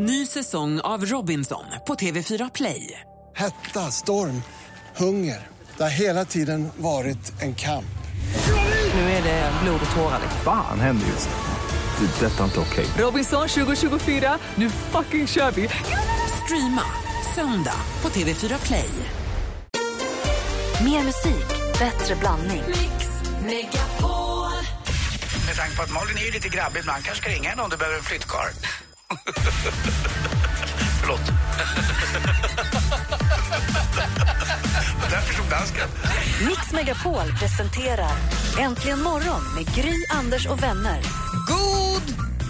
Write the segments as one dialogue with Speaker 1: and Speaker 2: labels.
Speaker 1: Ny säsong av Robinson på TV4 Play.
Speaker 2: Hetta, storm, hunger. Det har hela tiden varit en kamp.
Speaker 1: Nu är det blod och tårar.
Speaker 3: Fan händer just nu. Det. är Detta är inte okej.
Speaker 1: Robinson 2024, nu fucking kör vi! Streama söndag på TV4 Play.
Speaker 4: Mer musik, bättre blandning.
Speaker 5: Med tanke på att Malin är lite grabbig ibland kanske ska ringa henne om du behöver en flyttkarl. Förlåt. Där förstod dansken.
Speaker 4: Mix Megapol presenterar Äntligen morgon med Gry, Anders och vänner.
Speaker 6: God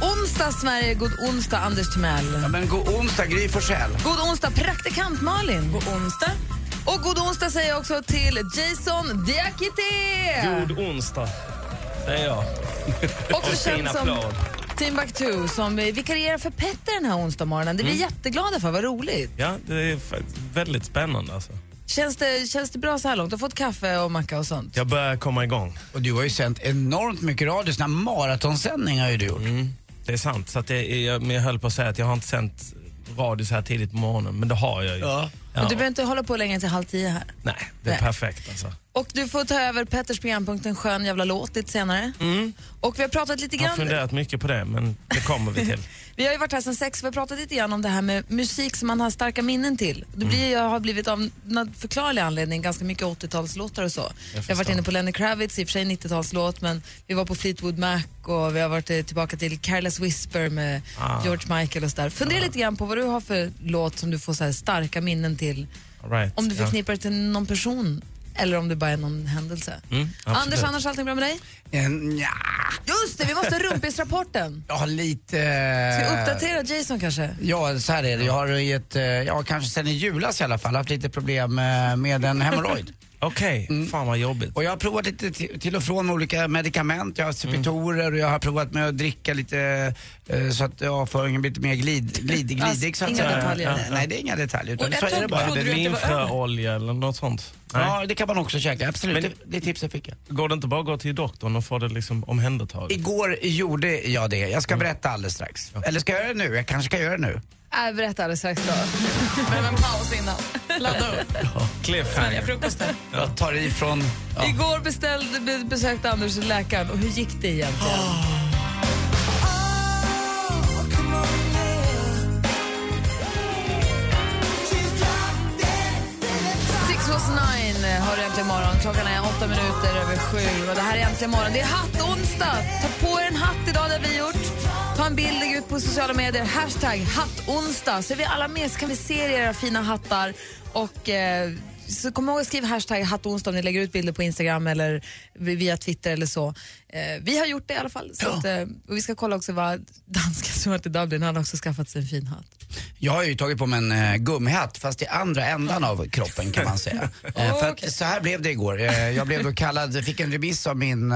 Speaker 6: onsdag, Sverige! God onsdag, Anders Timell.
Speaker 5: Ja, men god onsdag, Gry Forssell.
Speaker 6: God onsdag, praktikant Malin. God onsdag. Och god onsdag säger jag också till Jason Diakité.
Speaker 7: God onsdag, säger jag.
Speaker 6: Också
Speaker 7: Och
Speaker 6: känd som
Speaker 7: applåd.
Speaker 6: Timbuktu som vikarierar för Petter den här onsdagsmorgonen. Det är vi
Speaker 7: Mm.
Speaker 6: jätteglada för, vad roligt.
Speaker 7: Ja, det är väldigt spännande alltså.
Speaker 6: Känns det, känns det bra så här långt? Du har fått kaffe och macka och sånt?
Speaker 7: Jag börjar komma igång.
Speaker 5: Och du har ju sänt enormt mycket radio, såna maratonsändningar har ju du gjort.
Speaker 7: Mm, det är sant. Så att det är, jag, men jag höll på att säga att jag har inte sänt radio så här tidigt på morgonen, men det har jag ju.
Speaker 5: Ja.
Speaker 6: Men du behöver inte hålla på längre till halv tio här.
Speaker 7: Nej, det är
Speaker 6: Nej.
Speaker 7: perfekt alltså.
Speaker 6: Och du får ta över Petters programpunkt En skön jävla låt lite senare.
Speaker 7: Mm.
Speaker 6: Och vi har pratat lite
Speaker 7: Jag har
Speaker 6: grann...
Speaker 7: funderat mycket på det, men det kommer vi till.
Speaker 6: Vi har ju varit här sedan sex, vi har pratat lite grann om det här med musik som man har starka minnen till. Det blir, jag har blivit av någon förklarlig anledning ganska mycket 80-talslåtar och så. Jag, har varit inne på Lenny Kravitz, i och för sig 90-talslåt, men vi var på Fleetwood Mac och vi har varit eh, tillbaka till Careless Whisper med
Speaker 7: Ah.
Speaker 6: George Michael och sådär. Fundera lite grann på vad du har för låt som du får så här starka minnen till.
Speaker 7: Right.
Speaker 6: Om du
Speaker 7: ja.
Speaker 6: förknippar det till någon person eller om det bara är någon händelse.
Speaker 7: Mm.
Speaker 6: Anders, annars allting bra med dig?
Speaker 5: Eh, Nja,
Speaker 6: Just det, vi måste ha rumpisrapporten.
Speaker 5: har lite...
Speaker 6: Ska vi uppdatera Jason kanske?
Speaker 5: Ja, så här är det. Jag har i ett, eh, ja kanske sen i julas i alla fall, haft lite problem eh, med en hemorrojd.
Speaker 7: Okej,
Speaker 6: Mm.
Speaker 7: fan vad jobbigt.
Speaker 5: Och jag har provat lite till och från med olika medicament. Jag har supitorer och jag har provat med att dricka lite eh, så att avföringen blir lite mer glid, glid, glidig. Så att
Speaker 6: Inga detaljer.
Speaker 5: Nej, Nej, det är inga detaljer. Utan så är det bara.
Speaker 7: Linfröolja eller något sånt? Nej.
Speaker 5: Ja, det kan man också käka. Absolut,
Speaker 7: Men-
Speaker 5: det, det tipset fick jag.
Speaker 7: Går det inte bara att gå till doktorn och få det liksom omhändertaget?
Speaker 5: Igår gjorde jag det. Jag ska berätta alldeles strax. Eller ska jag göra det nu? Jag kanske ska göra det nu.
Speaker 6: Äh, berätta alldeles strax då.
Speaker 8: Behöver en paus innan. Ladda upp. Följa
Speaker 7: Cliffhanger.
Speaker 8: frukosten.
Speaker 5: Jag tar ifrån... Ja.
Speaker 6: Igår beställde, be, besökte Anders läkaren och hur gick det egentligen? Six was nine eh, har du äntligen morgon. Klockan är åtta minuter över sju och det här är äntligen morgon. Det är hattonsdag. Ta på er en hatt idag, det har vi gjort. Ta en bild, lägg ut på sociala medier. Hashtag hattonsdag. Så är vi alla med så kan vi se era fina hattar. Och eh, så kom ihåg att skriva hashtag hattonsdag om ni lägger ut bilder på Instagram eller via Twitter eller så. Eh, vi har gjort det i alla fall. Så att, eh, och vi ska kolla också vad dansken som varit i Dublin, han har också skaffat sig en fin hatt.
Speaker 5: Jag har ju tagit på mig en eh, gummihatt fast i andra ändan av kroppen kan man säga. Eh, för att så här blev det igår. Eh, jag blev då kallad, fick en remiss av min,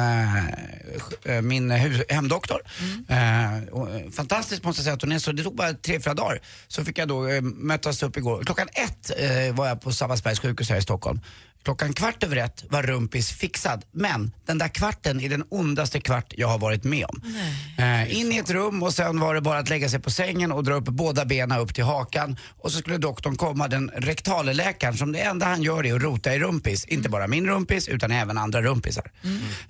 Speaker 5: min hemdoktor. Eh, fantastiskt måste jag säga att hon är så, det tog bara tre, fyra dagar. Så fick jag då mötas upp igår. Klockan ett var jag på Sabbatsbergs sjukhus här i Stockholm. Klockan kvart över ett var rumpis fixad. Men den där kvarten är den ondaste kvart jag har varit med om. Eh, in i ett rum och sen var det bara att lägga sig på sängen och dra upp båda benen upp till hakan. Och så skulle doktorn komma, den rektaleläkaren, som det enda han gör är att rota i rumpis. Inte bara min rumpis utan även andra rumpisar.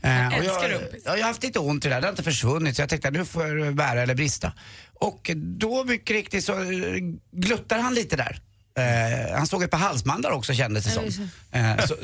Speaker 5: Eh, och jag,
Speaker 8: rumpis.
Speaker 5: ja, jag har haft lite ont i det där, det har inte försvunnit så jag tänkte att nu får det bära eller brista. Och då mycket riktigt så eh, gluttar han lite där. Eh, han såg ett par halsmandlar också kändes det som. Eh, så,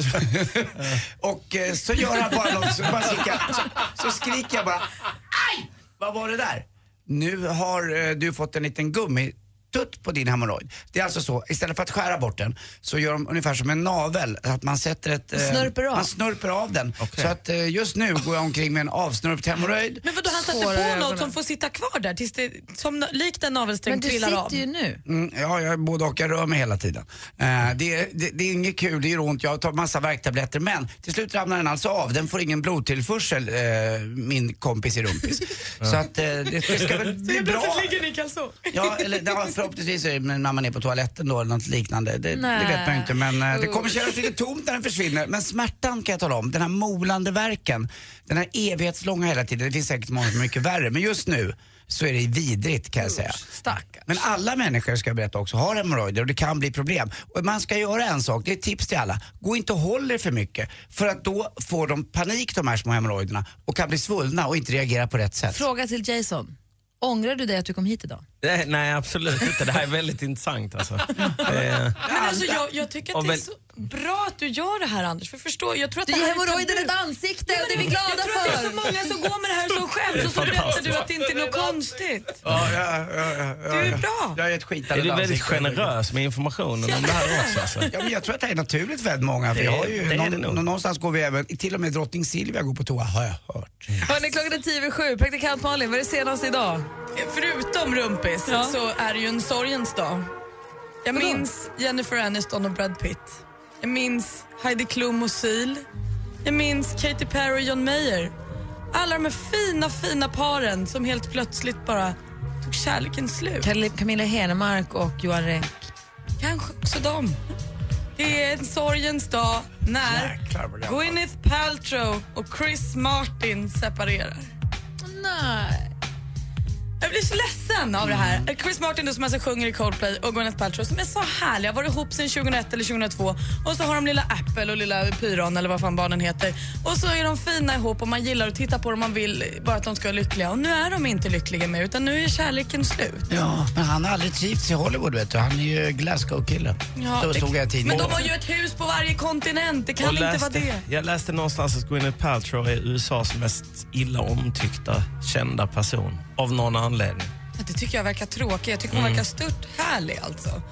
Speaker 5: och eh, så gör han bara något, så, bara skriker, jag- så, så skriker jag bara Aj! Vad var det där? Nu har eh, du fått en liten gummi tutt på din hemorrojd. Det är alltså så, istället för att skära bort den så gör de ungefär som en navel, att man sätter ett... eh,
Speaker 6: Snörper av.
Speaker 5: Man snörper av den.
Speaker 7: Okej.
Speaker 5: Så att eh, just nu går jag omkring med en avsnörpt hemorrojd.
Speaker 8: Men vadå, han satte
Speaker 6: Svåra
Speaker 8: på
Speaker 6: ögonen.
Speaker 8: något som får sitta kvar där tills det, som likt en
Speaker 6: Men
Speaker 8: navelsträng
Speaker 6: du
Speaker 8: trillar
Speaker 6: sitter
Speaker 8: av?
Speaker 6: ju nu.
Speaker 5: Mm, ja, jag är både och. Jag rör mig hela tiden. Eh, det, är- det, det är inget kul, det gör ont. Jag tar massa värktabletter. Men till slut ramlar den alltså av. Den får ingen blodtillförsel, eh, min kompis i rumpis. Så att eh, det, det ska väl bli bra.
Speaker 8: Plötsligt ligger ni i kalsong.
Speaker 5: Ja, eller förhoppningsvis är det när man är på toaletten då eller något liknande. Det, det vet man ju inte. Men eh, det kommer kännas lite tomt när den försvinner. Men smärtan kan jag tala om. Den här molande verken. Den här evighetslånga hela tiden. Det finns säkert många som är mycket värre. Men just nu så är det vidrigt kan jag säga.
Speaker 6: Stackars.
Speaker 5: Men alla människor ska jag berätta också har hemorrojder och det kan bli problem. Och man ska göra en sak, det är ett tips till alla. Gå inte och håll er för mycket. För att då får de panik de här små hemorrojderna och kan bli svullna och inte reagera på rätt sätt.
Speaker 6: Fråga till Jason. Ångrar du dig att du kom hit idag?
Speaker 7: Nej, nej, absolut inte. Det här är väldigt intressant alltså. Eh,
Speaker 8: Men alltså, jag, jag tycker att det är så bra att du gör det här Anders. För förstå, jag tror att
Speaker 6: Du
Speaker 8: det här är
Speaker 6: hemorrojder
Speaker 8: tabu.
Speaker 6: ett ansikte och det är vi glada
Speaker 8: Jag tror att det är
Speaker 6: för.
Speaker 8: så många som går med det här som skämt och så berättar du att det inte är något konstigt.
Speaker 5: Ja, ja, ja, ja, ja,
Speaker 8: Du är
Speaker 5: ja.
Speaker 8: bra.
Speaker 5: Jag är ett skitande
Speaker 7: är du väldigt
Speaker 5: ansikte.
Speaker 7: generös med informationen om det här också? Alltså?
Speaker 5: Ja, men jag tror att det är naturligt för väldigt många. För
Speaker 7: Det-
Speaker 5: jag har ju
Speaker 7: det det
Speaker 5: någon, någonstans går vi även, till och med drottning Silvia går på toa har jag hört.
Speaker 6: Hörrni, klockan är tio över sju. Praktikant Malin, vad är det senaste idag?
Speaker 8: Förutom rumpis
Speaker 6: Ja.
Speaker 8: så är det ju en sorgens dag. Jag minns Jennifer Aniston och Brad Pitt. Jag minns Heidi Klum och Sil. Jag minns Katy Perry och John Mayer. Alla de här fina, fina paren som helt plötsligt bara tog kärleken slut.
Speaker 6: Cam- Camilla Henemark och Johan Renck.
Speaker 8: Kanske också dem. Det är en sorgens dag när
Speaker 5: Jäklar.
Speaker 8: Gwyneth Paltrow och Chris Martin separerar.
Speaker 6: Nej.
Speaker 8: Jag blir så ledsen av det här. Chris Martin då, som alltså sjunger i Coldplay och Gwyneth Paltrow som är så härliga. Har varit ihop sedan 2001 eller 2002 och så har de lilla Apple och lilla Pyron eller vad fan barnen heter. Och så är de fina ihop och man gillar att titta på dem man vill bara att de ska vara lyckliga. Och nu är de inte lyckliga mer utan nu är kärleken slut.
Speaker 5: Ja, men han har aldrig trivts i Hollywood vet du. Han är ju Glasgow-kille.
Speaker 8: Ja,
Speaker 5: Då stod jag i
Speaker 8: men
Speaker 5: tidningen.
Speaker 8: de har ju ett hus på varje kontinent. Det kan
Speaker 7: Och
Speaker 8: inte
Speaker 7: läste,
Speaker 8: vara det.
Speaker 7: Jag läste någonstans att Gwyneth Paltrow är USAs mest illa omtyckta kända person. Av någon anledning.
Speaker 8: Det tycker jag verkar tråkigt. Jag tycker hon verkar stört härlig alltså.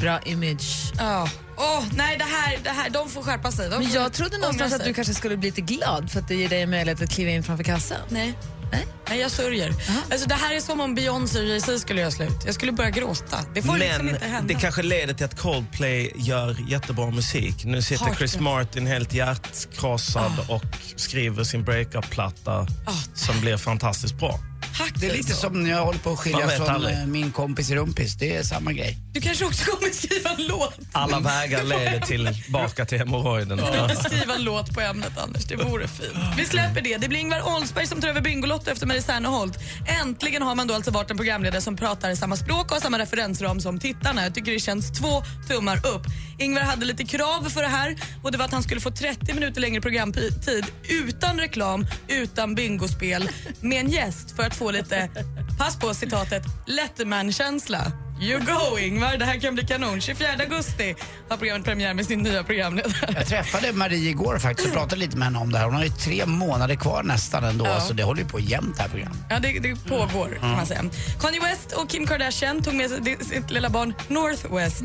Speaker 6: Bra image.
Speaker 8: Ja. Åh, nej, det här, det här, de får skärpa sig. De
Speaker 6: Men jag trodde någonstans att du kanske skulle bli lite glad för att det ger dig möjlighet att kliva in framför kassan.
Speaker 8: Nej.
Speaker 6: Nej?
Speaker 8: Nej, jag sörjer. Alltså, det här är som om Beyoncé och Jay-Z skulle göra slut. Jag skulle börja gråta. Det får liksom
Speaker 7: Men
Speaker 8: inte hända.
Speaker 7: det kanske leder till att Coldplay gör jättebra musik. Nu sitter
Speaker 8: Har
Speaker 7: Chris. Martin helt hjärtkrossad och skriver sin breakup-platta
Speaker 8: Ah,
Speaker 7: som blir fantastiskt bra.
Speaker 8: Tack
Speaker 5: Det är lite
Speaker 8: alltså.
Speaker 5: som när jag håller på att skilja från
Speaker 7: aldrig.
Speaker 5: eh, min kompis i Rumpis. Det är samma grej.
Speaker 8: Du kanske också kommer skriva en låt.
Speaker 7: Alla vägar leder tillbaka till hemorrojden.
Speaker 8: Du kan inte skriva en låt på ämnet Anders, det vore fint. Vi släpper det. Det blir Ingvar Oldsberg som tar över Bingolotto efter Marie Serneholt. Äntligen har man då alltså varit en programledare som pratar samma språk och har samma referensram som tittarna. Jag tycker det känns två tummar upp. Ingvar hade lite krav för det här och det var att han skulle få 30 minuter längre programtid utan reklam, utan bingospel, med en gäst för att få lite, pass på citatet, Letterman-känsla. You go Ingvar, det här kan bli kanon. 24 augusti har programmet premiär med sin nya programledare.
Speaker 5: Jag träffade Marie igår faktiskt och pratade lite med henne om det här. Hon har ju tre månader kvar nästan ändå,
Speaker 8: Ja.
Speaker 5: så det håller ju på jämt det här programmet.
Speaker 8: Ja, det, det pågår kan man säga. Kanye West och Kim Kardashian tog med sig sitt lilla barn Northwest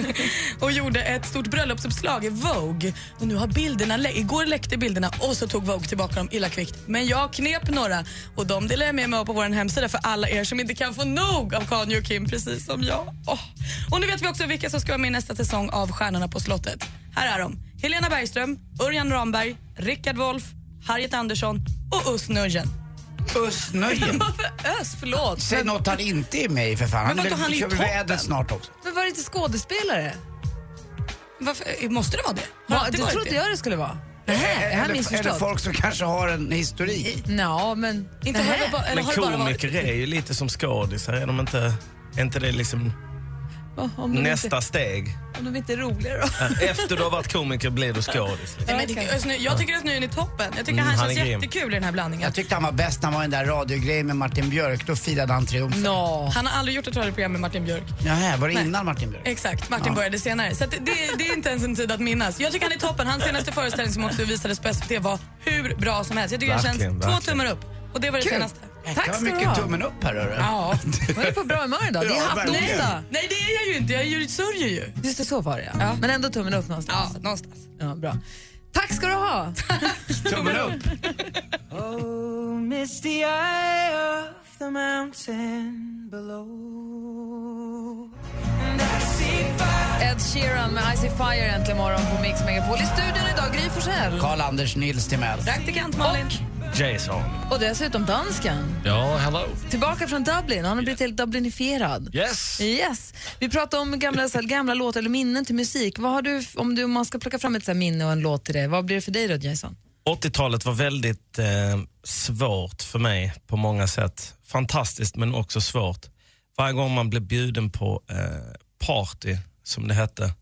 Speaker 8: och gjorde ett stort bröllopsuppslag i Vogue. Och nu har bilderna, igår läckte bilderna och så tog Vogue tillbaka dem illa kvickt. Men jag knep några och de delar jag med mig av på vår hemsida för alla er som inte kan få nog av Kanye och Kim precis som jag. Åh. Och nu vet vi också vilka som ska vara med i nästa säsong av Stjärnorna på slottet. Här är de. Helena Bergström, Örjan Ramberg, Rickard Wolff, Harriet Andersson och Us Nöjen.
Speaker 5: Puss, nöjen.
Speaker 8: Varför Ös? Förlåt.
Speaker 5: Säg något han inte är med i för fan.
Speaker 8: Men
Speaker 5: Han
Speaker 8: vadå, han
Speaker 5: kör vädret snart också.
Speaker 6: Men var det inte skådespelare?
Speaker 8: Varför, måste det vara det?
Speaker 6: Va, det trodde
Speaker 8: det?
Speaker 6: jag det skulle vara. Nej, jag har
Speaker 5: eller, eller folk som kanske har en historik.
Speaker 6: Ja, men...
Speaker 8: Inte bara, eller
Speaker 7: Men
Speaker 8: bara varit...
Speaker 7: komiker är ju lite som skådisar. Är de inte, är inte det liksom
Speaker 6: Om de,
Speaker 7: nästa
Speaker 6: inte,
Speaker 7: steg?
Speaker 6: om de inte är roliga då?
Speaker 7: Efter du har varit komiker blir du skådis. Liksom.
Speaker 8: Jag tycker att Snöjen är toppen. Jag tycker
Speaker 7: Mm,
Speaker 8: han
Speaker 7: han
Speaker 8: känns jättekul i den här blandningen.
Speaker 5: Jag tyckte han var bäst när han var i den där radiogrejen med Martin Björk. Då firade han triumfen.
Speaker 6: Nå.
Speaker 8: Han har aldrig gjort ett radioprogram med Martin Björk.
Speaker 5: Jaha, var det
Speaker 8: Nej.
Speaker 5: innan Martin Björk?
Speaker 8: Exakt, Martin
Speaker 5: Ja.
Speaker 8: började senare. Så att det, det är inte ens en tid att minnas. Jag tycker han är toppen. Hans senaste föreställning som också visades på SVT var hur bra som helst. Jag tycker
Speaker 7: Verkligen,
Speaker 8: det känns två
Speaker 7: verkligen.
Speaker 8: tummar upp. Och det var det
Speaker 5: Kul.
Speaker 8: senaste.
Speaker 5: Tack det var
Speaker 6: ska du
Speaker 5: mycket
Speaker 6: ha.
Speaker 5: tummen upp här hörru.
Speaker 8: Ja.
Speaker 6: Vad är på bra humör idag? Det är
Speaker 5: Ja,
Speaker 6: hattonsdag.
Speaker 8: Nej, det är jag ju inte. Jag är ju sörjer ju.
Speaker 6: Just det, så var det ja.
Speaker 8: Ja.
Speaker 6: Men ändå tummen upp någonstans.
Speaker 8: Ja, någonstans.
Speaker 6: Ja, bra. Tack ska du ha.
Speaker 5: Tummen upp.
Speaker 6: Ed Sheeran med Icy Fire äntligen morgon på Mix Megapol. I studion idag, Gry Forssell.
Speaker 5: Karl-Anders Nils Timell.
Speaker 8: Praktikant Malin.
Speaker 7: Jason.
Speaker 6: Och dessutom dansken.
Speaker 7: Ja, hello.
Speaker 6: Tillbaka från Dublin. Han har blivit helt dublinifierad.
Speaker 7: Yes.
Speaker 6: Yes. Vi pratar om gamla, så här, gamla låtar eller minnen till musik. Vad har du, om, du, om man ska plocka fram ett så här minne och en låt till det, vad blir det för dig då Jason?
Speaker 7: 80-talet var väldigt eh, svårt för mig på många sätt. Fantastiskt men också svårt. Varje gång man blev bjuden på eh, party, som det hette.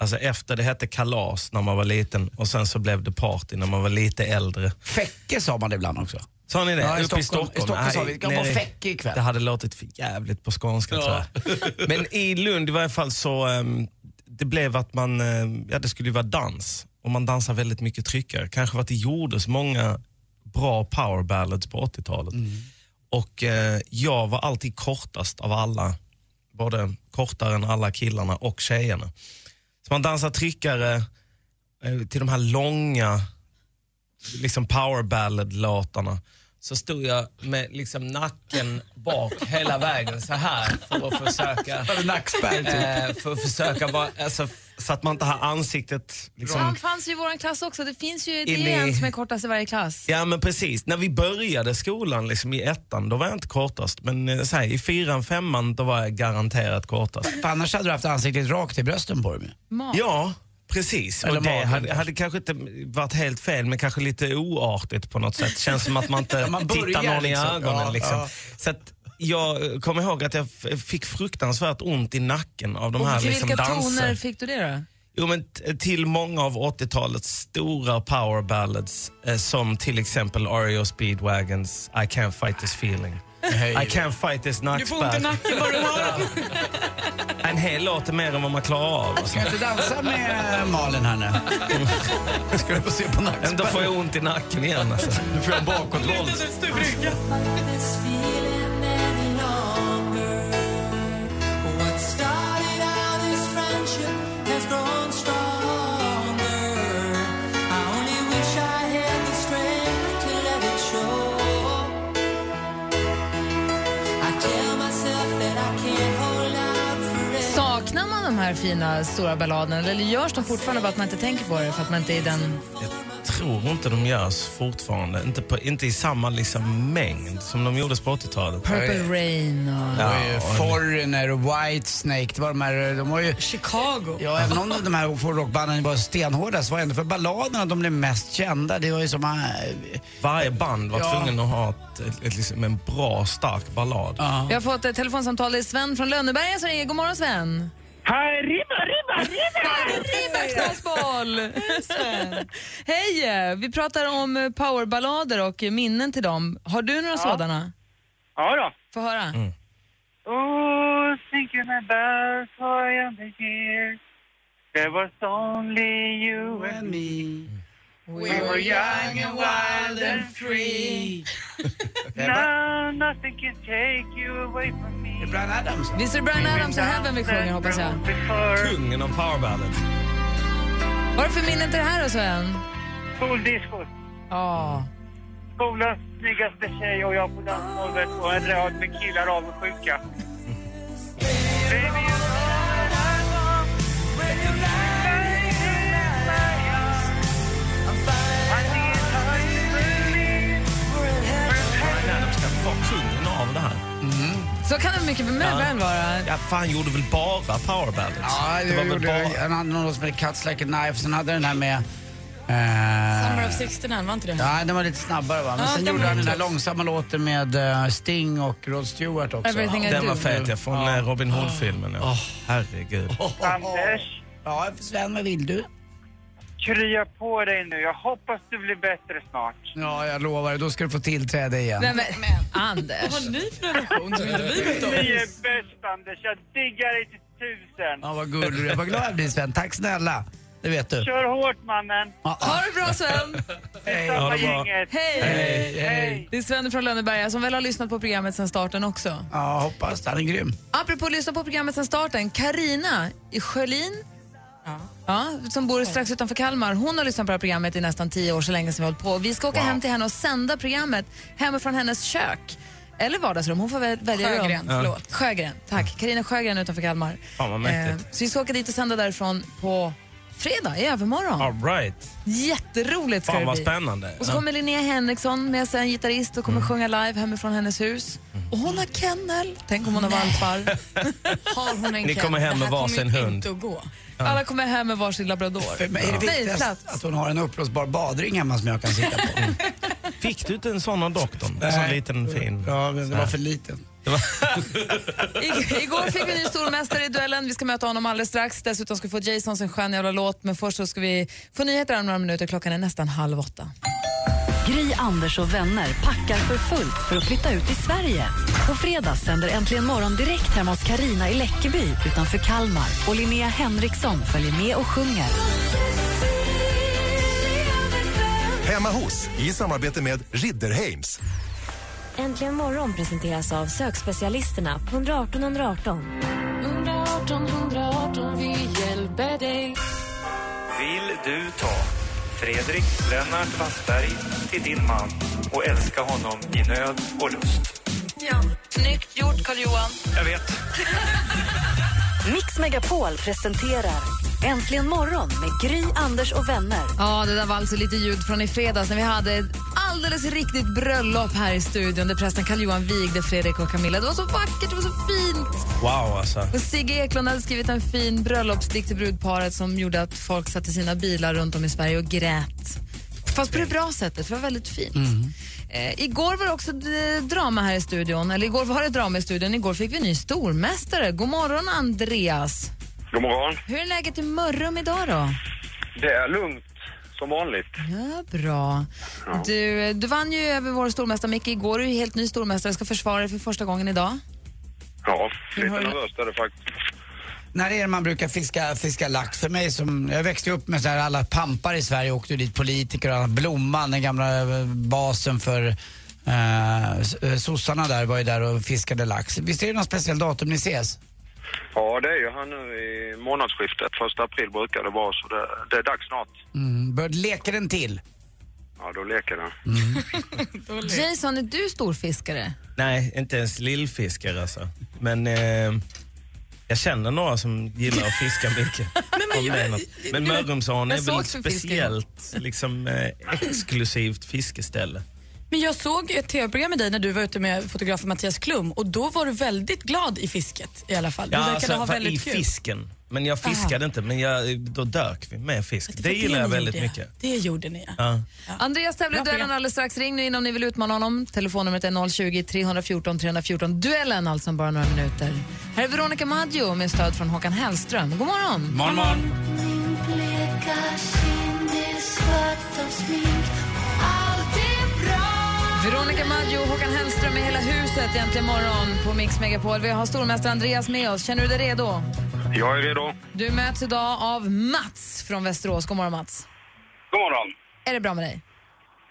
Speaker 7: Alltså efter det hette kalas när man var liten och sen så blev det party när man var lite äldre.
Speaker 5: Fäcke sa man det ibland också.
Speaker 7: Sa ni det?
Speaker 5: Ja, i
Speaker 7: Uppe i
Speaker 5: Stockholm-
Speaker 7: Stockholm?
Speaker 5: i Stockholm sa vi, "Vi kan vara fäcke ikväll."
Speaker 7: Det hade låtit för jävligt på skånska tror jag. Men i Lund i varje fall så, ehm, det blev att man, ehm, ja det skulle ju vara dans. Och man dansar väldigt mycket tryckare. Kanske för att det gjordes många bra power ballads på 80-talet. Och eh, jag var alltid kortast av alla. Både kortare än alla killarna och tjejerna. Så man dansar tryckare eh, till de här långa liksom power ballad-låtarna så stod jag med liksom nacken bak hela vägen så här för att försöka...
Speaker 5: Nackspärr typ.
Speaker 7: eh, för att försöka vara, alltså, så att man inte har ansiktet liksom...
Speaker 6: Han fanns ju i vår klass också. Det finns ju det är
Speaker 7: i-
Speaker 6: en som är kortast i varje klass.
Speaker 7: Ja men precis, när vi började skolan liksom, i ettan då var jag inte kortast. Men eh, så här, i fyran, femman då var jag garanterat kortast.
Speaker 5: För annars hade du haft ansiktet rakt i brösten på dig.
Speaker 6: Mat.
Speaker 7: Ja, precis.
Speaker 5: Eller
Speaker 7: och det
Speaker 5: magen
Speaker 7: hade,
Speaker 5: kanske.
Speaker 7: hade kanske inte varit helt fel, men kanske lite oartigt på något sätt. Känns som att man inte
Speaker 5: man börjar
Speaker 7: tittar någon
Speaker 5: liksom.
Speaker 7: i ögonen.
Speaker 5: Ja,
Speaker 7: liksom.
Speaker 5: ja.
Speaker 7: Så att jag kommer ihåg att jag fick fruktansvärt ont i nacken av de
Speaker 6: Och
Speaker 7: här liksom,
Speaker 6: vilka
Speaker 7: danser.
Speaker 6: toner fick du det då?
Speaker 7: Jo, men till många av 80-talets stora power ballads eh, som till exempel R.E.O. Speedwagons I can't fight this feeling. I can't fight this
Speaker 8: Du får ont i
Speaker 7: nackspärr.
Speaker 8: nacken bara du hör.
Speaker 7: En hel låt är mer än vad man klarar av.
Speaker 5: Ska jag inte dansa med Malin här nu? Ska du få se på
Speaker 7: Men Då
Speaker 5: nackspärr?
Speaker 7: får jag ont i nacken igen. Alltså.
Speaker 5: Du får jag bakåtvolt.
Speaker 6: Här fina stora balladerna eller görs de fortfarande bara att man inte tänker på det för att man inte är i den...
Speaker 7: Jag tror inte de görs fortfarande. Inte, på, inte i samma liksom, mängd som de gjordes på 80-talet.
Speaker 6: Purple Rain och...
Speaker 5: Var ju Foreigner och Whitesnake, det var de här, de var ju...
Speaker 8: Chicago.
Speaker 5: Ja, även om de här rockbanden var stenhårda så var det ändå för balladerna de blev mest kända. Det var ju som... äh,
Speaker 7: Varje band var
Speaker 5: Ja.
Speaker 7: tvungen att ha ett, ett, ett, liksom en bra, stark ballad.
Speaker 6: Vi har fått ett telefonsamtal. Det är Sven från Lönneberga som ringer. God morgon Sven!
Speaker 9: Hej, ribba, ribba, ribba!
Speaker 6: Ribba knasboll! Hej! Vi pratar om powerballader och minnen till dem. Har du några sådana?
Speaker 9: Ja då.
Speaker 6: Få höra.
Speaker 9: Oh, thinking about on the years There was only you and me We were young and wild and free Now nothing can take you away from me
Speaker 5: Brian Adams.
Speaker 6: Visst är det Brian Adams och Heaven vi sjunger hoppas jag.
Speaker 9: Before
Speaker 7: Kungen av power ballad.
Speaker 6: Vad är det för minnen till det här då Sven?
Speaker 9: Skoldisco.
Speaker 6: Ja.
Speaker 9: Skolans snyggaste tjej och jag på dansgolvet och en rad med killar avundsjuka. Baby,
Speaker 7: det här.
Speaker 6: Så kan det mycket väl väl vara.
Speaker 7: Ja, fan, han gjorde väl bara power ballads?
Speaker 5: Ja, det
Speaker 7: var väl
Speaker 5: gjorde,
Speaker 7: bara...
Speaker 5: han hade någon som hette Cuts Like a Knife, sen hade den här med... eh,
Speaker 8: Summer of 69, var inte det?
Speaker 5: Ja, den var lite snabbare va. Men
Speaker 8: Ja,
Speaker 5: sen
Speaker 8: den
Speaker 5: gjorde
Speaker 8: var
Speaker 5: han den där långsamma låten med eh, Sting och Rod Stewart också.
Speaker 6: Everything I
Speaker 7: Den
Speaker 6: do.
Speaker 7: var fet, ja. Från eh, Robin Hood-filmen. Ja. Herregud.
Speaker 9: Anders,
Speaker 5: Ja, Sven, vad vill du?
Speaker 9: Krya på dig nu. Jag hoppas du blir bättre snart.
Speaker 5: Ja, jag lovar. Då ska du få tillträde igen.
Speaker 6: Nej, men, Anders.
Speaker 8: Vad har ni för relation som inte vi vet
Speaker 9: Ni är bäst Anders. Jag diggar dig till tusen.
Speaker 5: Ja, vad gullig du är. Vad glad jag blir Sven. Tack snälla. Det vet du.
Speaker 9: Kör hårt mannen.
Speaker 5: Ja, ja.
Speaker 6: Ha det bra Sven!
Speaker 9: Samma
Speaker 7: Ha det bra.
Speaker 6: Hej!
Speaker 5: Hej, hej.
Speaker 6: Det är Sven från Lönneberga som väl har lyssnat på programmet sedan starten också.
Speaker 5: Ja, hoppas. Han är grym.
Speaker 6: Apropå att lyssna på programmet sedan starten, Karina i Sjölin Ja, som bor strax utanför Kalmar. Hon har lyssnat på det här programmet i nästan tio år, så länge som vi hållit på. Vi ska åka hem till henne och sända programmet hemifrån hennes kök. Eller vardagsrum, hon får väl välja
Speaker 8: Sjögren,
Speaker 6: rum.
Speaker 8: förlåt.
Speaker 6: Sjögren, tack. Karina Sjögren utanför Kalmar.
Speaker 7: Fan, vad mäktigt.
Speaker 6: så vi ska åka dit och sända därifrån på fredag, i övermorgon.
Speaker 7: All right.
Speaker 6: Jätteroligt ska
Speaker 7: Fan
Speaker 6: det bli.
Speaker 7: spännande.
Speaker 6: Och så kommer Linnea Henriksson med sig, en gitarrist, och kommer sjunga live hemifrån hennes hus. Och hon har kennel. Tänk om hon har valpar.
Speaker 8: Har hon en
Speaker 7: Ni
Speaker 8: kennel?
Speaker 7: kommer hem
Speaker 8: Det här
Speaker 7: med varsin
Speaker 8: kommer ju
Speaker 7: hund.
Speaker 8: inte att gå.
Speaker 6: Alla kommer hem med varsin labrador.
Speaker 5: För mig är det
Speaker 6: Nej,
Speaker 5: viktigast
Speaker 6: plats.
Speaker 5: att hon har en uppblåsbar badring hemma som jag kan sitta på.
Speaker 7: Fick du inte en sån av doktorn? En sån
Speaker 5: Nej.
Speaker 7: liten fin.
Speaker 5: Ja, men det var för liten.
Speaker 6: I, igår fick vi ny stormästare i duellen. Vi ska möta honom alldeles strax. Dessutom ska vi få Jasons en skön jävla låt. Men först så ska vi få nyheter om några minuter. Klockan är nästan halv åtta.
Speaker 4: Gry, Anders och vänner packar för fullt för att flytta ut i Sverige. På fredag sänder Äntligen morgon direkt hemma hos Karina i Läckeby utanför Kalmar. Och Linnea Henriksson följer med och sjunger.
Speaker 10: Hemma hos, i samarbete med Ridderheims.
Speaker 11: Äntligen morgon presenteras av sökspecialisterna på 118 118.
Speaker 12: 118 118, vi hjälper dig.
Speaker 13: Vill du ta Fredrik Lennart Wassberg till din man och älska honom i nöd och lust?
Speaker 6: Ja. Snyggt gjort, Carl-Johan.
Speaker 13: Jag vet.
Speaker 4: Mix Megapol presenterar Äntligen morgon med Gry, Anders och vänner.
Speaker 6: Ja, det där var alltså lite ljud från i fredags när vi hade ett alldeles riktigt bröllop här i studion där prästen Carl-Johan vigde Fredrik och Camilla. Det var så vackert, det var så fint.
Speaker 7: Wow alltså.
Speaker 6: Och Sigge Eklund hade skrivit en fin bröllopsdikt till brudparet som gjorde att folk satte sina bilar runt om i Sverige och grät. Fast på det bra sättet, det var väldigt fint. Eh, igår var det också d- drama här i studion, eller igår var det drama i studion, igår fick vi en ny stormästare. God morgon Andreas.
Speaker 14: God morgon.
Speaker 6: Hur är läget i Mörrum idag då?
Speaker 14: Det är lugnt som vanligt.
Speaker 6: Ja, bra. Du, du vann ju över vår stormästare Micke igår. Du är helt ny stormästare, ska försvara dig för första gången idag.
Speaker 14: Ja, lite nervöst är det faktiskt.
Speaker 5: När är det man brukar fiska, fiska lax? För mig som, jag växte upp med så här, alla pampar i Sverige åkte dit politiker och alla, Blomman, den gamla eh, basen för eh, eh, sossarna där var ju där och fiskade lax. Visst är det något speciellt datum ni ses?
Speaker 14: Ja, det är ju här nu i månadsskiftet. Första april brukar det vara, så det, det är dags snart.
Speaker 5: Mm. Bör, leker den till?
Speaker 14: Ja, då leker den.
Speaker 6: Jason, är du storfiskare?
Speaker 7: Nej, inte ens lillfiskare alltså. Men eh, jag känner några som gillar att fiska mycket. Men Mörrumsån är väl ett speciellt, liksom, eh, exklusivt fiskeställe.
Speaker 8: Men jag såg ett tv-program med dig när du var ute med fotografen Mattias Klum och då var du väldigt glad i fisket i alla fall. Du
Speaker 7: Ja,
Speaker 8: verkade
Speaker 7: alltså,
Speaker 8: ha väldigt
Speaker 7: i
Speaker 8: kul.
Speaker 7: fisken. Men jag fiskade
Speaker 8: Aha.
Speaker 7: inte, men jag, då dök vi med fisk. Det,
Speaker 8: var
Speaker 7: gillar jag
Speaker 8: ni
Speaker 7: väldigt
Speaker 8: gjorde.
Speaker 7: mycket.
Speaker 8: Det gjorde ni ja.
Speaker 7: Ja.
Speaker 6: Andreas tävlar i duellen alldeles strax. Ring nu in om ni vill utmana honom. Telefonnumret är 020 314 314. Duellen alltså om bara några minuter. Här är Veronica Maggio med stöd från Håkan Hellström. God morgon!
Speaker 5: Morgon, morgon.
Speaker 6: Veronica Maggio och Håkan Hellström i hela huset egentligen morgon på Mix Megapol. Vi har stormästare Andreas med oss. Känner du dig redo?
Speaker 14: Jag är redo.
Speaker 6: Du möts idag av Mats från Västerås. God morgon Mats.
Speaker 14: God morgon.
Speaker 6: Är det bra med dig?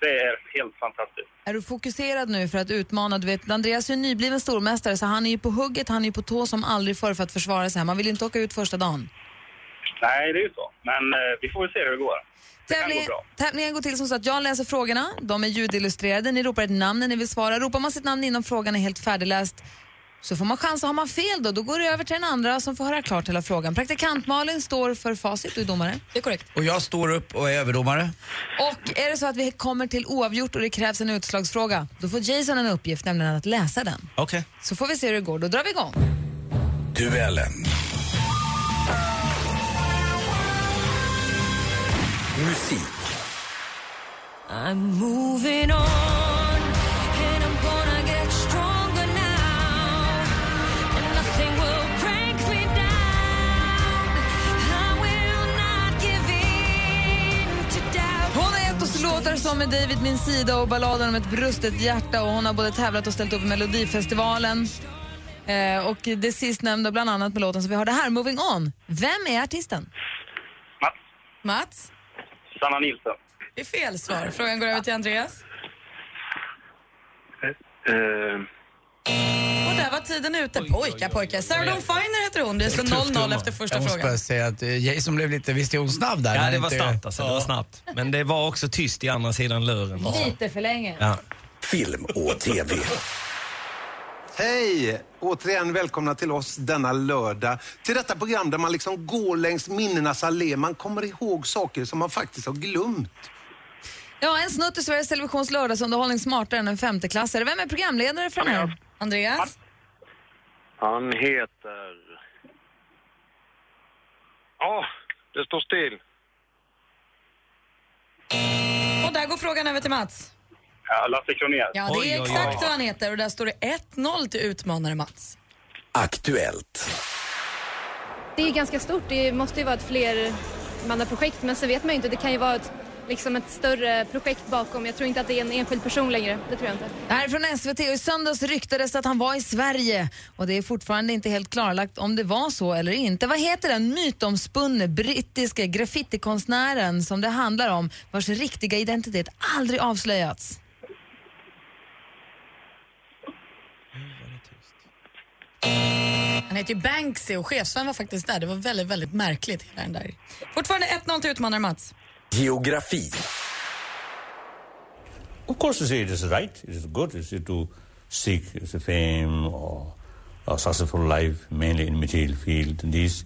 Speaker 14: Det är helt fantastiskt.
Speaker 6: Är du fokuserad nu för att utmana? Du vet, Andreas är ju nybliven stormästare så han är ju på hugget, han är ju på tå som aldrig förr för att försvara sig. Man vill inte åka ut första dagen.
Speaker 14: Nej, det är ju så. Men eh, vi får väl se hur det går. Det kan gå bra.
Speaker 6: tävlingen går till som så att jag läser frågorna, de är ljudillustrerade, ni ropar ett namn när ni vill svara. Ropar man sitt namn innan frågan är helt färdigläst så får man chans, har man fel då, då går det över till den andra som får höra klart hela frågan. Praktikant Malin står för facit, du är domare.
Speaker 8: Det är korrekt.
Speaker 5: Och jag står upp och är överdomare.
Speaker 6: Och är det så att vi kommer till oavgjort och det krävs en utslagsfråga, då får Jason en uppgift, nämligen att läsa den.
Speaker 7: Okej.
Speaker 6: Så får vi se hur det går, då drar vi igång.
Speaker 10: Duellen. Musik.
Speaker 12: I'm moving on
Speaker 6: låtar som Med David min sida och balladen om ett brustet hjärta och hon har både tävlat och ställt upp i Melodifestivalen. Eh, och det sistnämnda bland annat med låten som vi hörde här, Moving On. Vem är artisten?
Speaker 8: Mats?
Speaker 14: Sanna Nilsson.
Speaker 8: Det är fel svar. Frågan går över till Andreas.
Speaker 14: Eh,
Speaker 8: Och där var tiden ute. Pojkar, pojkar. Sarah Dawn Finer heter hon. Det står 0-0 efter första
Speaker 5: Jag måste
Speaker 8: frågan.
Speaker 5: bara säga att eh, Jason blev lite, visst är hon snabb där?
Speaker 7: Ja, det var
Speaker 5: inte-
Speaker 7: snabbt alltså. Det var snabbt. Men det var också tyst i andra sidan luren.
Speaker 6: Lite för länge.
Speaker 7: Ja.
Speaker 10: Film och TV.
Speaker 15: Hej! Återigen välkomna till oss denna lördag. Till detta program där man liksom går längs minnenas allé. Man kommer ihåg saker som man faktiskt har glömt.
Speaker 6: Ja, en snutt i Sveriges Televisions lördagsunderhållning smartare än en femteklassare. Vem är programledare här Andreas?
Speaker 14: Han heter... Ja, det står still.
Speaker 8: Och där går frågan över till Mats.
Speaker 9: Ja, Lasse Kronér.
Speaker 8: Ja, det är exakt så han heter och där står det 1-0 till utmanare Mats.
Speaker 16: Aktuellt.
Speaker 17: Det är ganska stort. Det måste ju vara ett flermannaprojekt men sen vet man ju inte. Det kan ju vara ett, liksom ett större projekt bakom. Jag tror inte att det är en enskild person längre. Det tror jag inte.
Speaker 6: Det här är från SVT och i söndags ryktades att han var i Sverige och det är fortfarande inte helt klarlagt om det var så eller inte. Vad heter den mytomspunne brittiska graffitikonstnären som det handlar om vars riktiga identitet aldrig avslöjats?
Speaker 8: Han heter ju Banksy och chefsvän var faktiskt där. Det var väldigt, väldigt märkligt hela den där. Fortfarande 1-0 till utmanare Mats.
Speaker 16: Geografi.
Speaker 18: Of course, you say it is right. It is good. It is to seek the fame or a successful life, mainly in material field. These,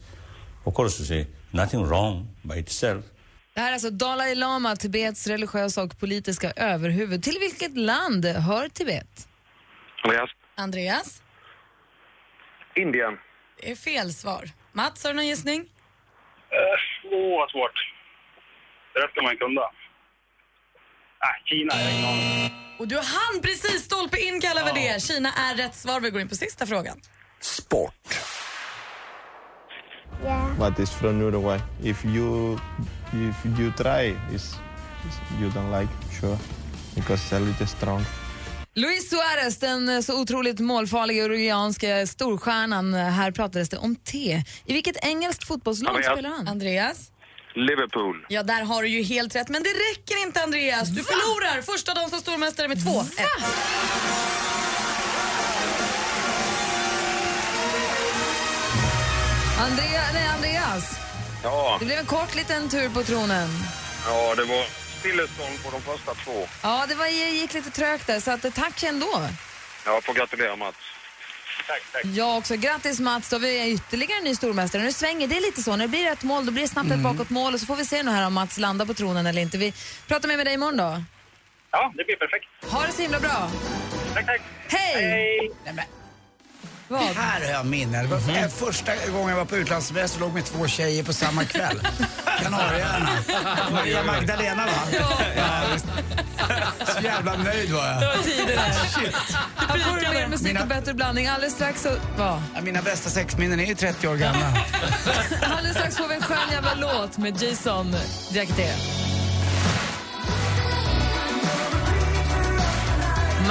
Speaker 18: of course, you say nothing wrong by itself.
Speaker 6: Det här är alltså Dalai Lama, Tibets religiösa och politiska överhuvud. Till vilket land hör Tibet?
Speaker 14: Andreas?
Speaker 8: Andreas?
Speaker 14: Indien.
Speaker 8: Det är fel svar. Mats, har du någon gissning?
Speaker 9: Uh, Åh, vad svårt. Det där ska man kunna. Ah, Kina, jag har ingen aning.
Speaker 8: Och du hann precis stolpe in kallar vi det. Kina är rätt svar. Vi går in på sista frågan.
Speaker 16: Sport.
Speaker 19: but it's from Uruguay. If you if you try, is you don't like sure because it's a little strong.
Speaker 6: Luis Suarez, den eh, så otroligt målfarliga uruguayanska storstjärnan. Här pratades det om te. I vilket engelskt fotbollslag
Speaker 14: Andreas.
Speaker 6: spelar han?
Speaker 8: Andreas?
Speaker 14: Liverpool.
Speaker 8: Ja, där har du ju helt rätt. Men det räcker inte, Andreas. Du förlorar första dagen som stormästare med 2-1.
Speaker 6: Andrea, nej, Andreas,
Speaker 14: Ja,
Speaker 6: det blev en kort liten tur på tronen.
Speaker 14: ja, det var stillestånd på de första två.
Speaker 6: Ja, det var, gick lite trögt där, så att, eh, tack ändå.
Speaker 14: Jag får gratulera Mats.
Speaker 9: Tack, tack.
Speaker 6: Jag också. Grattis Mats, då har vi ytterligare en ny stormästare. Nu svänger det lite så. När det blir ett mål, då blir det snabbt ett bakåtmål och så får vi se nu här om Mats landar på tronen eller inte. Vi pratar med, med dig imorgon då.
Speaker 9: Ja, det blir perfekt.
Speaker 6: Ha det så himla bra.
Speaker 9: Tack, tack.
Speaker 6: Hej!
Speaker 5: Men,
Speaker 6: Vad?
Speaker 5: här har jag minnen. Det var
Speaker 6: Mhm.
Speaker 5: eh, första gången jag var på utlandssemester låg med två tjejer på samma kväll. Kanarieöarna. Maria Magdalena va? Ja. Så jävla nöjd var jag.
Speaker 6: Det var tiderna.
Speaker 5: Shit.
Speaker 6: Här får du mer musik
Speaker 5: Mina-
Speaker 6: och bättre blandning. Alldeles strax så... Va?
Speaker 5: Ja, Mina bästa sexminnen är ju 30 år gamla.
Speaker 6: Alldeles strax får vi en skön jävla låt med Jason Diakité.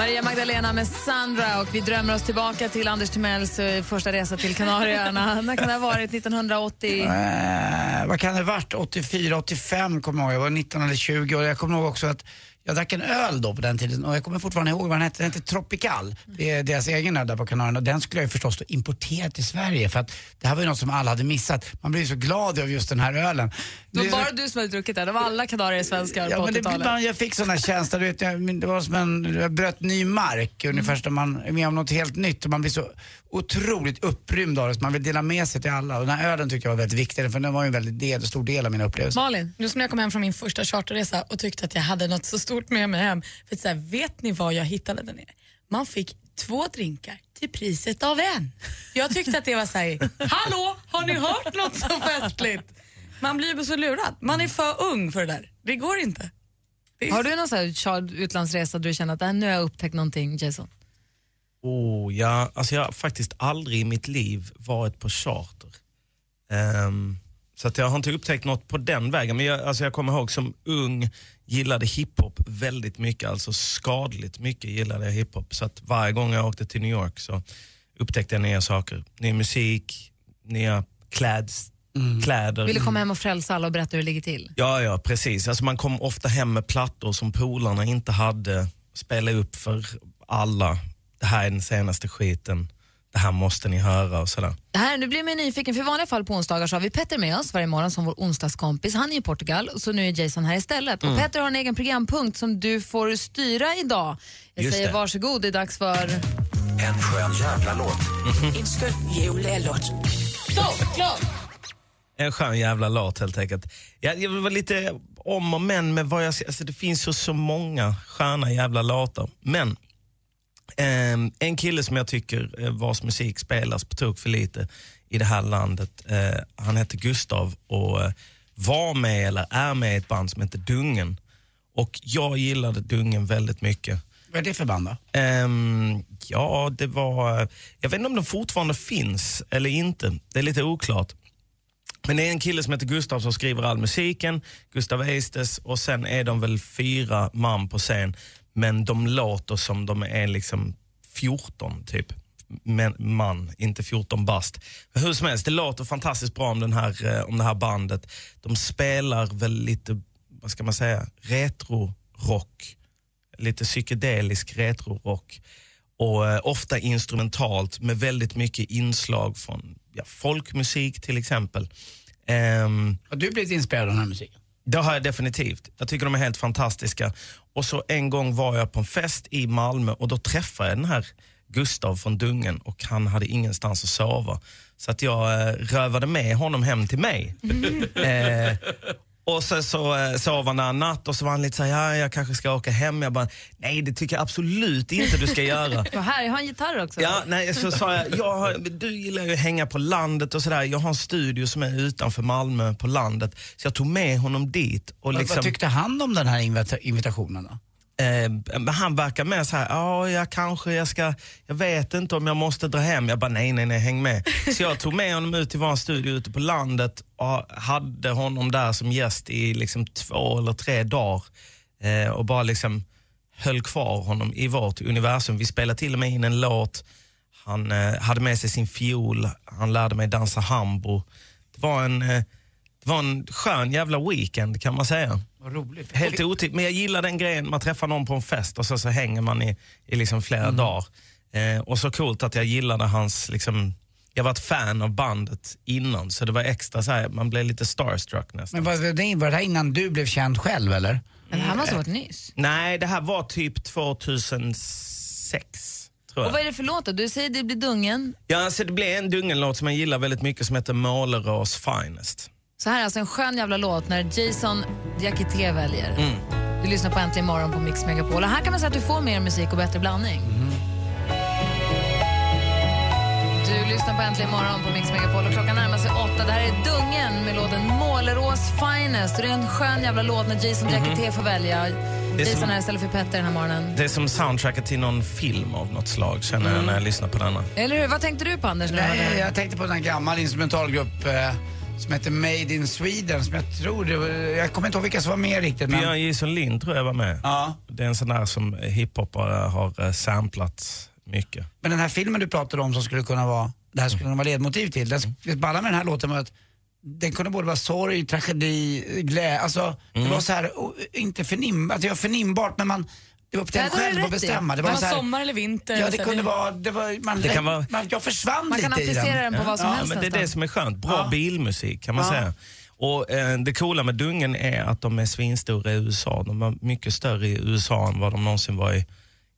Speaker 6: Maria Magdalena med Sandra och vi drömmer oss tillbaka till Anders Timells eh, första resa till Kanarieöarna. När kan det ha varit? 1980?
Speaker 5: Eh, vad kan det ha varit? 84, 85 kommer jag ihåg. Jag var 19 eller 20 och jag kommer ihåg också att jag drack en öl då på den tiden och jag kommer fortfarande ihåg vad den hette. Den hette Tropical. Det är deras egen öl där på Kanarierna och den skulle jag ju förstås då importera till Sverige för att det här var ju något som alla hade missat. Man blev ju så glad av just den här ölen.
Speaker 6: Det var bara du som hade druckit det. Det var alla kanarier svenskar
Speaker 5: Ja,
Speaker 6: på
Speaker 5: men det,
Speaker 6: 80-talet.
Speaker 5: man, jag fick såna känslor, du vet, jag, men det var som en, jag bröt ny mark ungefär som man är med om något helt nytt och man blir så otroligt upprymd av det så man vill dela med sig till alla. Och den här ölen tyckte jag var väldigt viktig för den var ju en väldigt del, stor del av mina upplevelser.
Speaker 6: Malin?
Speaker 8: Just när jag kom hem från min första charterresa och tyckte att jag hade något så stort med mig hem. För att så här, vet ni vad jag hittade där nere? Man fick två drinkar till priset av en. Jag tyckte att det var så här, hallå, har ni hört något så festligt? Man blir ju så lurad. Man är för ung för det där. Det går inte.
Speaker 6: Har du någon sån här utlandsresa där du känner att äh, nu har jag upptäckt någonting, Jason?
Speaker 7: Oh, ja, alltså jag har faktiskt aldrig i mitt liv varit på charter. Ehm, så att jag har inte upptäckt något på den vägen. Men jag, alltså jag kommer ihåg som ung gillade hiphop väldigt mycket, alltså skadligt mycket gillade jag hiphop. Så att varje gång jag åkte till New York så upptäckte jag nya saker. Ny musik, nya kläds, kläder.
Speaker 6: Vill du komma hem och frälsa alla och berätta hur det ligger till?
Speaker 7: Ja, ja precis. Alltså man kom ofta hem med plattor som polarna inte hade. Spela upp för alla. Det här är den senaste skiten. Det här måste ni höra och sådär.
Speaker 6: Det här, nu blir man nyfiken, för i vanliga fall på onsdagar så har vi Petter med oss varje morgon som vår onsdagskompis. Han är i Portugal, så nu är Jason här istället.
Speaker 7: Mm.
Speaker 6: Och Petter har en egen programpunkt som du får styra idag. Jag
Speaker 7: Just
Speaker 6: säger
Speaker 7: det.
Speaker 6: varsågod, det är dags för...
Speaker 16: En skön jävla låt.
Speaker 6: En skön jävla låt. Så, klart!
Speaker 7: En skön jävla låt helt enkelt. Jag, jag var lite om och men med vad jag alltså Det finns ju så många sköna jävla låtar. Men Ehm, en kille som jag tycker eh, vars musik spelas på tok för lite i det här landet, eh, han heter Gustav och eh, var med eller är med i ett band som heter Dungen. Och jag gillade Dungen väldigt mycket.
Speaker 5: Vad är det för band då?
Speaker 7: Ehm, ja, det var... Jag vet inte om de fortfarande finns eller inte. Det är lite oklart. Men det är en kille som heter Gustav som skriver all musiken, Gustav Eistes och sen är de väl fyra man på scen. Men de låter som de är liksom 14 typ. Men, man, inte 14 bast. Hur som helst, det låter fantastiskt bra om, den här, eh, om det här bandet. De spelar väl lite, vad ska man säga, retro-rock. Lite psykedelisk retro-rock. Och eh, ofta instrumentalt med väldigt mycket inslag från ja, folkmusik till exempel. Ehm,
Speaker 5: Har du blivit inspirerad av den här musiken?
Speaker 7: Det har jag definitivt. Jag tycker de är helt fantastiska. Och så en gång var jag på en fest i Malmö och då träffade jag den här Gustav från Dungen och han hade ingenstans att sova. Så att jag eh, rövade med honom hem till mig. eh, och så, så eh, sov han en natt och så var han lite såhär, ja jag kanske ska åka hem. Jag bara, nej det tycker jag absolut inte du ska göra.
Speaker 6: Och här, jag har en gitarr också.
Speaker 7: Ja, nej, så sa jag, jag har, du gillar ju att hänga på landet och sådär. Jag har en studio som är utanför Malmö på landet. Så jag tog med honom dit. Och
Speaker 5: Vad-
Speaker 7: liksom,
Speaker 5: Vad tyckte han om den här invita- invitationen då?
Speaker 7: Eh, men han verkar mer så här, ja jag kanske jag ska, jag vet inte om jag måste dra hem. Jag bara nej nej nej häng med. Så jag tog med honom ut till vår studio ute på landet och hade honom där som gäst i liksom två eller tre dagar. Eh, och bara liksom höll kvar honom i vårt universum. Vi spelade till och med in en låt. Han eh, hade med sig sin fiol, han lärde mig dansa hambo. Det var en, eh, det var en skön jävla weekend kan man säga.
Speaker 5: Vad roligt.
Speaker 7: Helt otippat, men jag gillar den grejen, man träffar någon på en fest och så, så hänger man i, i liksom flera dagar. Eh, och så coolt att jag gillade hans, liksom, jag var ett fan av bandet innan så det var extra så här, man blev lite starstruck nästan.
Speaker 5: Men var det, var det här innan du blev känd själv eller?
Speaker 6: Men det här måste ha varit nyss.
Speaker 7: Nej, det här var typ 2006 tror
Speaker 6: Och vad är det för låt då? Du säger det blir Dungen.
Speaker 7: Ja, alltså det blev en Dungen-låt som jag gillar väldigt mycket som heter Målerås Finest.
Speaker 6: Så här är alltså en skön jävla låt när Jason Diakité väljer.
Speaker 7: Mm.
Speaker 6: Du lyssnar på Äntligen morgon på Mix Megapol. Och här kan man säga att du får mer musik och bättre blandning. Du lyssnar på Äntligen morgon på Mix Megapol och klockan närmar sig åtta. Det här är Dungen med låten Målerås Finest. Och det är en skön jävla låt när Jason Diakité får välja.
Speaker 7: Är
Speaker 6: Jason
Speaker 7: som-
Speaker 6: är istället för Petter den här morgonen.
Speaker 7: Det är som soundtracket till någon film av något slag känner jag när jag lyssnar på denna.
Speaker 6: Eller hur? Vad tänkte du på Anders?
Speaker 5: Nej, jag tänkte på en gammal instrumentalgrupp eh, som heter Made in Sweden som jag tror, det var, jag kommer inte ihåg vilka som var med riktigt. Men,
Speaker 7: Björn Gison Lind tror jag var med.
Speaker 5: Ja.
Speaker 7: Det är en sån där som hiphopare har eh, samplat mycket.
Speaker 5: men den här filmen du pratade om som skulle kunna vara, det här skulle kunna vara ledmotiv till. Det, det balla med den här låten var att den kunde både vara sorg, tragedi, glädje. Alltså det
Speaker 7: Mm.
Speaker 5: var så här, inte förnim, alltså, förnimbart men man, det var upp till en själv att bestämma. Det
Speaker 8: Det
Speaker 5: var, så här,
Speaker 8: sommar eller vinter.
Speaker 5: Ja, det kunde
Speaker 8: det-
Speaker 5: vara, det var, man,
Speaker 7: Det kan vara-
Speaker 5: man, jag försvann
Speaker 6: Man
Speaker 5: lite
Speaker 6: kan
Speaker 5: i
Speaker 6: applicera den på vad som
Speaker 7: ja,
Speaker 6: helst
Speaker 7: men det är det som är skönt. Bra
Speaker 5: Ja.
Speaker 7: bilmusik kan man
Speaker 5: Ja.
Speaker 7: säga. Och eh, Det coola med Dungen är att de är svinstora i USA. De var mycket större i USA än vad de någonsin var i,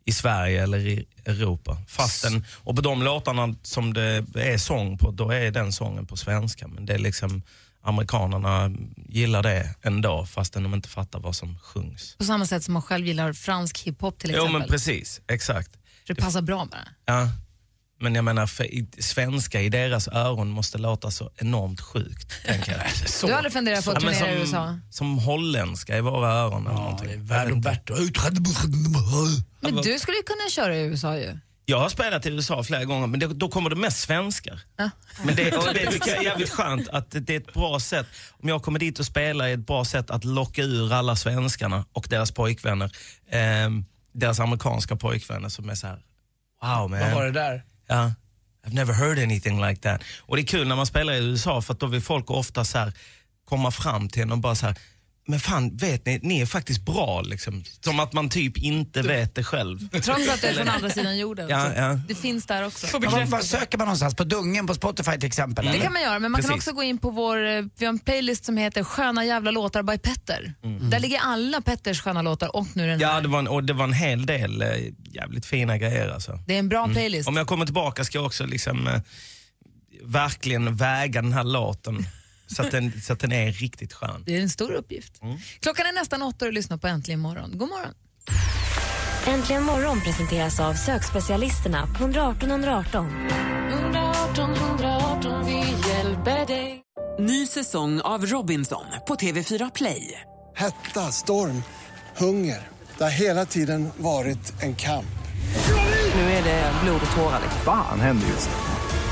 Speaker 7: i Sverige eller i Europa. Fastän, och på de låtarna som det är sång på, då är den sången på svenska. Men det är liksom amerikanerna gillar det ändå fastän de inte fattar vad som sjungs.
Speaker 6: På samma sätt som man själv gillar fransk hiphop till
Speaker 7: Jo
Speaker 6: exempel.
Speaker 7: men precis, exakt.
Speaker 6: För det passar bra bara.
Speaker 7: Ja. Men jag menar, för, i, svenska i deras öron måste låta så enormt sjukt. tänker jag.
Speaker 6: Du har aldrig funderat på att turnera i
Speaker 7: som,
Speaker 6: USA?
Speaker 7: Som holländska i våra öron eller någonting. Jag vet inte.
Speaker 6: Men du skulle ju kunna köra i USA ju.
Speaker 7: Jag har spelat i USA flera gånger, men det, då kommer det mest svenskar. Men det, och det tycker jag är jävligt skönt att det är ett bra sätt, om jag kommer dit och spelar är ett bra sätt att locka ur alla svenskarna och deras pojkvänner. ehm, deras amerikanska pojkvänner som är så här: wow man.
Speaker 5: Vad var det där?
Speaker 7: Ja. I've never heard anything like that. Och det är kul när man spelar i USA för att då vill folk ofta så här komma fram till en och bara så här, men fan vet ni, ni är faktiskt bra liksom. Som att man typ inte vet det själv.
Speaker 6: Trots att du är från andra sidan jorden.
Speaker 7: Ja, ja.
Speaker 6: Det finns där också.
Speaker 5: Vad, vad söker man någonstans? På Dungen på Spotify till exempel?
Speaker 6: Det
Speaker 5: eller?
Speaker 6: kan man göra, men man kan
Speaker 5: Precis.
Speaker 6: också gå in på vår, eh, vi har en playlist som heter Sköna jävla låtar by Petter. Där ligger alla Petters sköna låtar och nu den
Speaker 7: Ja,
Speaker 6: här.
Speaker 7: det var en, och det var en hel del eh, jävligt fina grejer alltså.
Speaker 6: Det är en bra playlist.
Speaker 7: Om jag kommer tillbaka ska jag också liksom eh, verkligen väga den här låten så att den, så att den är riktigt skön.
Speaker 6: Det är en stor uppgift.
Speaker 7: Mm.
Speaker 6: Klockan är nästan åtta och du lyssnar på Äntligen morgon. God morgon.
Speaker 4: Äntligen morgon presenteras av sökspecialisterna på 118 118.
Speaker 12: 118 118, vi hjälper dig.
Speaker 18: Ny säsong av Robinson på TV4 Play.
Speaker 2: Hetta, storm, hunger. Det har hela tiden varit en kamp.
Speaker 18: Nu är det blod och tårar.
Speaker 3: Fan händer just nu.